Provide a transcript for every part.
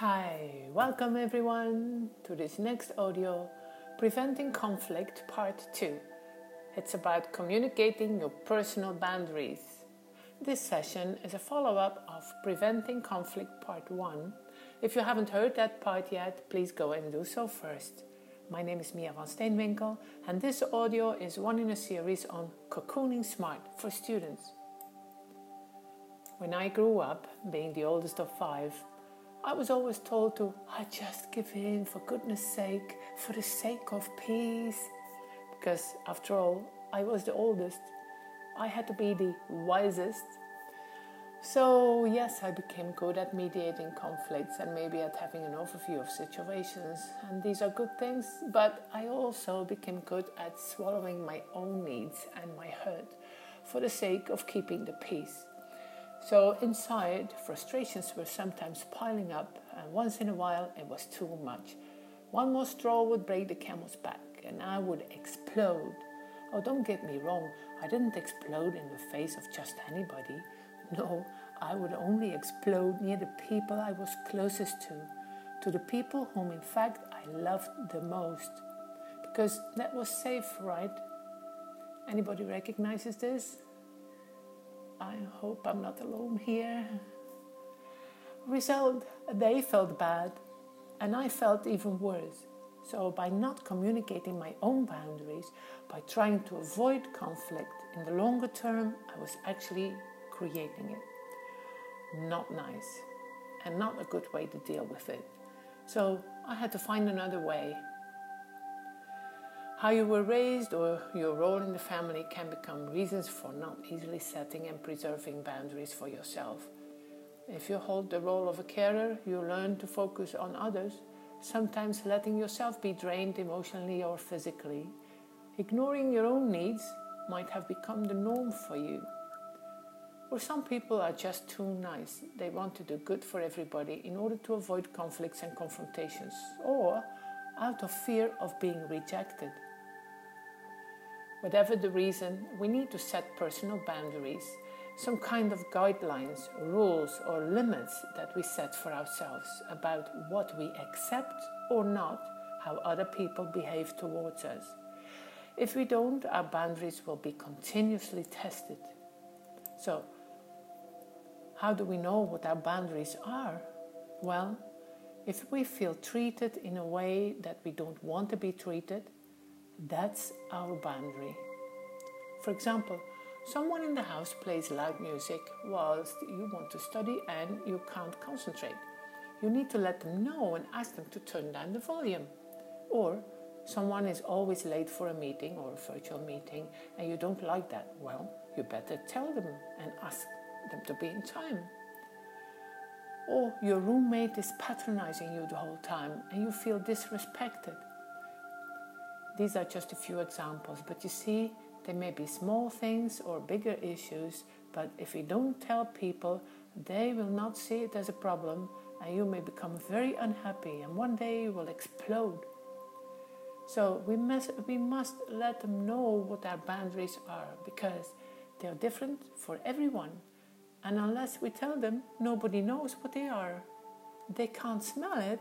Hi, welcome everyone to this next audio Preventing Conflict Part 2. It's about communicating your personal boundaries. This session is a follow up of Preventing Conflict Part 1. If you haven't heard that part yet, please go and do so first. My name is Mia van Steenwinkel, and this audio is one in a series on cocooning smart for students. When I grew up, being the oldest of five, I was always told to, I just give in for goodness sake, for the sake of peace. Because after all, I was the oldest. I had to be the wisest. So, yes, I became good at mediating conflicts and maybe at having an overview of situations. And these are good things, but I also became good at swallowing my own needs and my hurt for the sake of keeping the peace. So inside, frustrations were sometimes piling up, and once in a while it was too much. One more straw would break the camel's back, and I would explode. Oh, don't get me wrong, I didn't explode in the face of just anybody. No, I would only explode near the people I was closest to, to the people whom in fact I loved the most. Because that was safe, right? Anybody recognizes this? I hope I'm not alone here. Result, they felt bad, and I felt even worse. So, by not communicating my own boundaries, by trying to avoid conflict in the longer term, I was actually creating it. Not nice, and not a good way to deal with it. So, I had to find another way how you were raised or your role in the family can become reasons for not easily setting and preserving boundaries for yourself. If you hold the role of a carer, you learn to focus on others, sometimes letting yourself be drained emotionally or physically. Ignoring your own needs might have become the norm for you. Or some people are just too nice. They want to do good for everybody in order to avoid conflicts and confrontations, or out of fear of being rejected. Whatever the reason, we need to set personal boundaries, some kind of guidelines, rules, or limits that we set for ourselves about what we accept or not, how other people behave towards us. If we don't, our boundaries will be continuously tested. So, how do we know what our boundaries are? Well, if we feel treated in a way that we don't want to be treated, that's our boundary. For example, someone in the house plays loud music whilst you want to study and you can't concentrate. You need to let them know and ask them to turn down the volume. Or someone is always late for a meeting or a virtual meeting and you don't like that. Well, you better tell them and ask them to be in time. Or your roommate is patronizing you the whole time and you feel disrespected. These are just a few examples, but you see, they may be small things or bigger issues, but if you don't tell people, they will not see it as a problem and you may become very unhappy and one day you will explode. So we must, we must let them know what our boundaries are because they are different for everyone. And unless we tell them, nobody knows what they are. They can't smell it,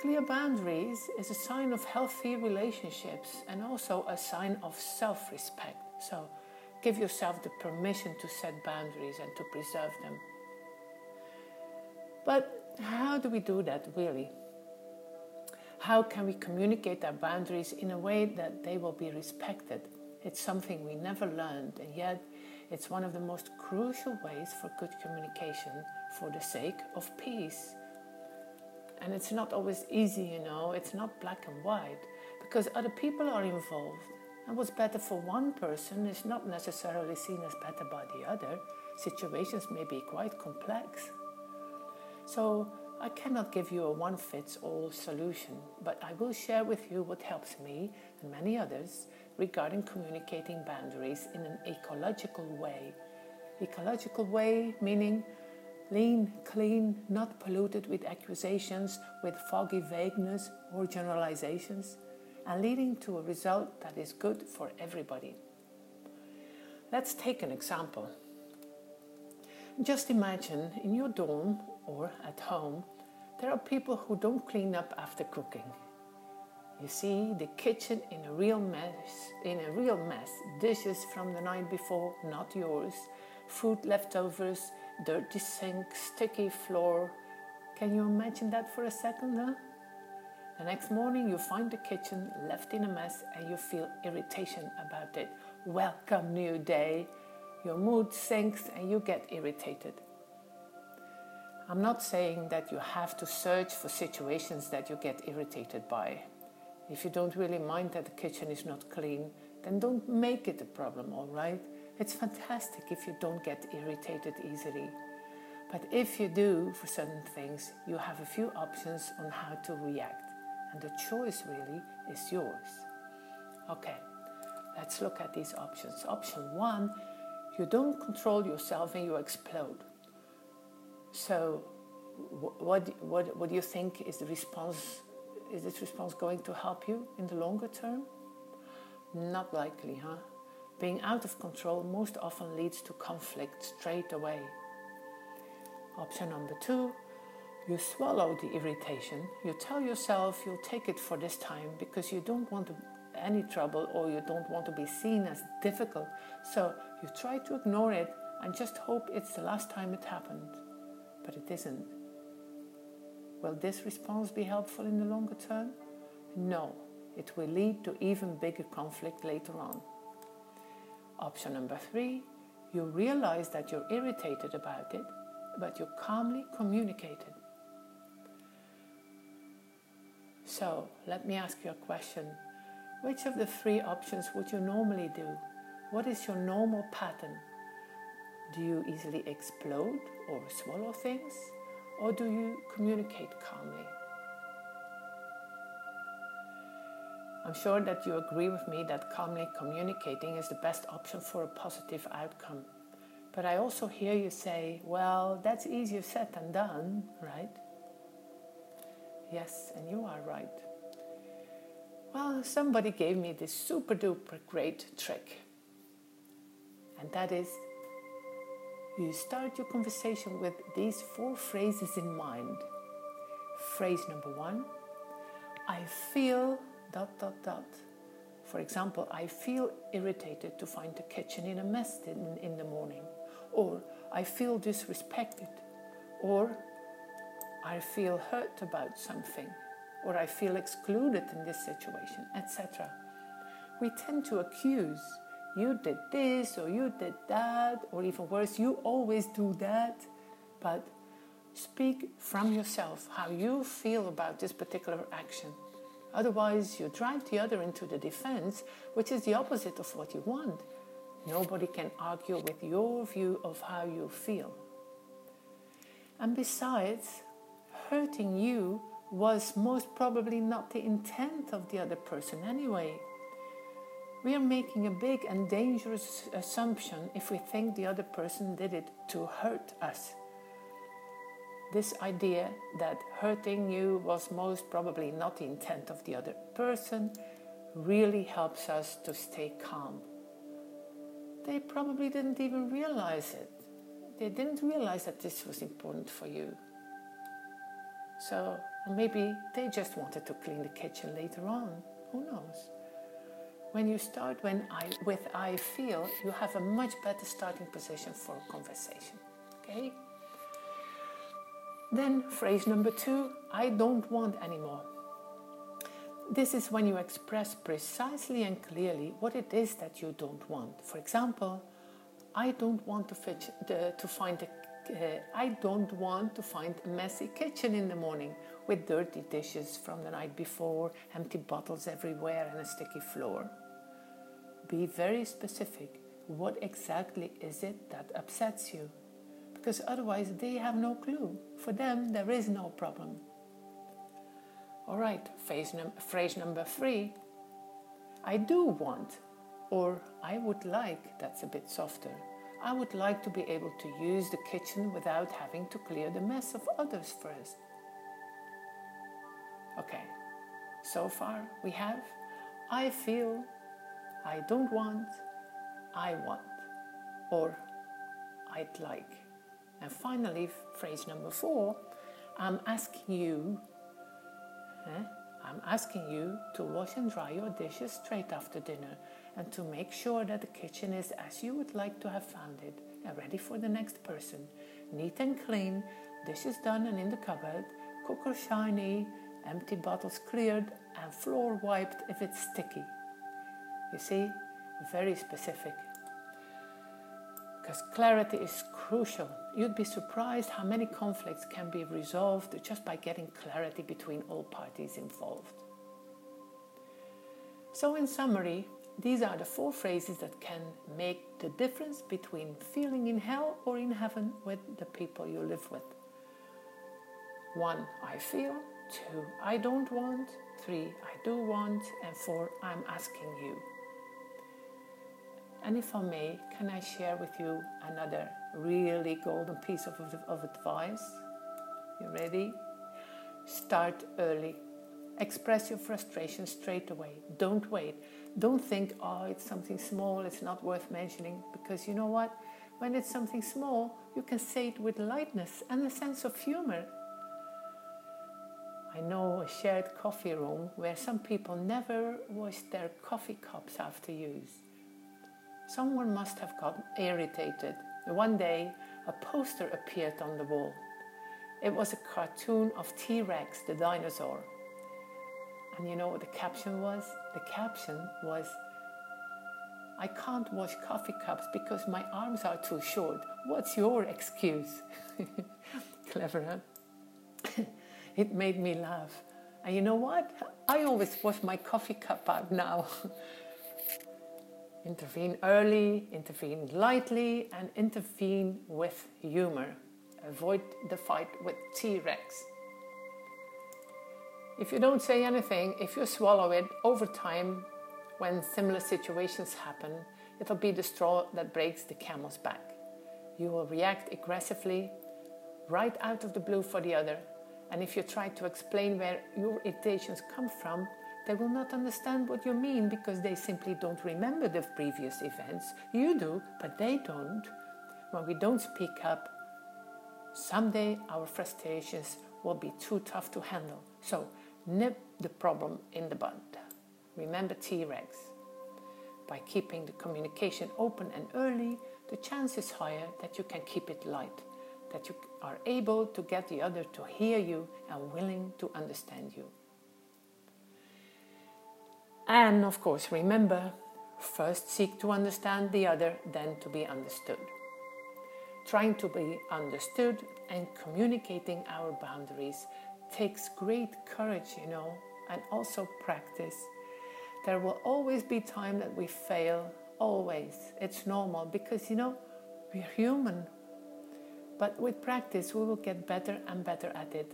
Clear boundaries is a sign of healthy relationships and also a sign of self respect. So give yourself the permission to set boundaries and to preserve them. But how do we do that really? How can we communicate our boundaries in a way that they will be respected? It's something we never learned, and yet it's one of the most crucial ways for good communication for the sake of peace. And it's not always easy, you know, it's not black and white because other people are involved. And what's better for one person is not necessarily seen as better by the other. Situations may be quite complex. So, I cannot give you a one fits all solution, but I will share with you what helps me and many others regarding communicating boundaries in an ecological way. Ecological way meaning Lean, clean, not polluted with accusations, with foggy vagueness or generalizations, and leading to a result that is good for everybody. Let's take an example. Just imagine in your dorm or at home, there are people who don't clean up after cooking. You see the kitchen in a real mess, in a real mess. Dishes from the night before, not yours. Food leftovers, dirty sink, sticky floor. Can you imagine that for a second, huh? The next morning you find the kitchen left in a mess and you feel irritation about it. Welcome new day. Your mood sinks and you get irritated. I'm not saying that you have to search for situations that you get irritated by. If you don't really mind that the kitchen is not clean, then don't make it a problem, all right? It's fantastic if you don't get irritated easily. But if you do for certain things, you have a few options on how to react. And the choice really is yours. Okay, let's look at these options. Option one you don't control yourself and you explode. So, what, what, what do you think is the response is this response going to help you in the longer term? Not likely, huh? Being out of control most often leads to conflict straight away. Option number two you swallow the irritation. You tell yourself you'll take it for this time because you don't want any trouble or you don't want to be seen as difficult. So you try to ignore it and just hope it's the last time it happened. But it isn't. Will this response be helpful in the longer term? No, it will lead to even bigger conflict later on. Option number three, you realize that you're irritated about it, but you calmly communicate it. So, let me ask you a question. Which of the three options would you normally do? What is your normal pattern? Do you easily explode or swallow things? Or do you communicate calmly? I'm sure that you agree with me that calmly communicating is the best option for a positive outcome. But I also hear you say, well, that's easier said than done, right? Yes, and you are right. Well, somebody gave me this super duper great trick. And that is you start your conversation with these four phrases in mind. Phrase number one I feel dot dot dot. For example, I feel irritated to find the kitchen in a mess in, in the morning. Or I feel disrespected. Or I feel hurt about something. Or I feel excluded in this situation, etc. We tend to accuse you did this or you did that, or even worse, you always do that. But speak from yourself how you feel about this particular action. Otherwise, you drive the other into the defense, which is the opposite of what you want. Nobody can argue with your view of how you feel. And besides, hurting you was most probably not the intent of the other person anyway. We are making a big and dangerous assumption if we think the other person did it to hurt us. This idea that hurting you was most probably not the intent of the other person really helps us to stay calm. They probably didn't even realize it. They didn't realize that this was important for you. So maybe they just wanted to clean the kitchen later on. Who knows? When you start when I, with I feel, you have a much better starting position for a conversation. Okay? Then, phrase number two I don't want anymore. This is when you express precisely and clearly what it is that you don't want. For example, I don't want to, the, to find a uh, I don't want to find a messy kitchen in the morning with dirty dishes from the night before, empty bottles everywhere, and a sticky floor. Be very specific. What exactly is it that upsets you? Because otherwise, they have no clue. For them, there is no problem. All right, phrase, num- phrase number three I do want, or I would like, that's a bit softer. I would like to be able to use the kitchen without having to clear the mess of others first. Okay, so far we have I feel I don't want, I want, or I'd like. And finally, phrase number four I'm asking you, eh, I'm asking you to wash and dry your dishes straight after dinner and to make sure that the kitchen is as you would like to have found it and ready for the next person. Neat and clean, dishes done and in the cupboard, cooker shiny, empty bottles cleared, and floor wiped if it's sticky. You see, very specific. Because clarity is crucial. You'd be surprised how many conflicts can be resolved just by getting clarity between all parties involved. So, in summary, these are the four phrases that can make the difference between feeling in hell or in heaven with the people you live with. One, I feel. Two, I don't want. Three, I do want. And four, I'm asking you. And if I may, can I share with you another really golden piece of, of advice? You ready? Start early. Express your frustration straight away. Don't wait. Don't think, oh, it's something small, it's not worth mentioning. Because you know what? When it's something small, you can say it with lightness and a sense of humor. I know a shared coffee room where some people never wash their coffee cups after use. Someone must have got irritated. One day, a poster appeared on the wall. It was a cartoon of T Rex, the dinosaur. And you know what the caption was? The caption was I can't wash coffee cups because my arms are too short. What's your excuse? Clever, huh? it made me laugh. And you know what? I always wash my coffee cup out now. intervene early, intervene lightly, and intervene with humor. Avoid the fight with T Rex. If you don't say anything, if you swallow it over time, when similar situations happen, it'll be the straw that breaks the camel's back. You will react aggressively, right out of the blue for the other, and if you try to explain where your irritations come from, they will not understand what you mean because they simply don't remember the previous events. You do, but they don't. When we don't speak up, someday our frustrations will be too tough to handle. So nip the problem in the bud. Remember T Rex. By keeping the communication open and early, the chance is higher that you can keep it light, that you are able to get the other to hear you and willing to understand you. And of course, remember first seek to understand the other, then to be understood. Trying to be understood and communicating our boundaries takes great courage, you know, and also practice. There will always be time that we fail, always. It's normal because, you know, we're human. But with practice, we will get better and better at it.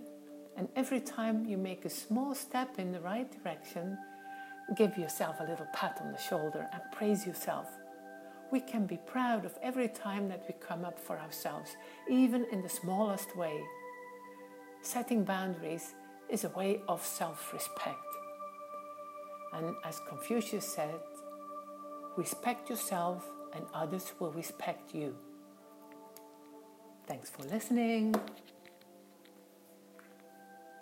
And every time you make a small step in the right direction, give yourself a little pat on the shoulder and praise yourself. We can be proud of every time that we come up for ourselves, even in the smallest way. Setting boundaries is a way of self respect. And as Confucius said, respect yourself and others will respect you. Thanks for listening.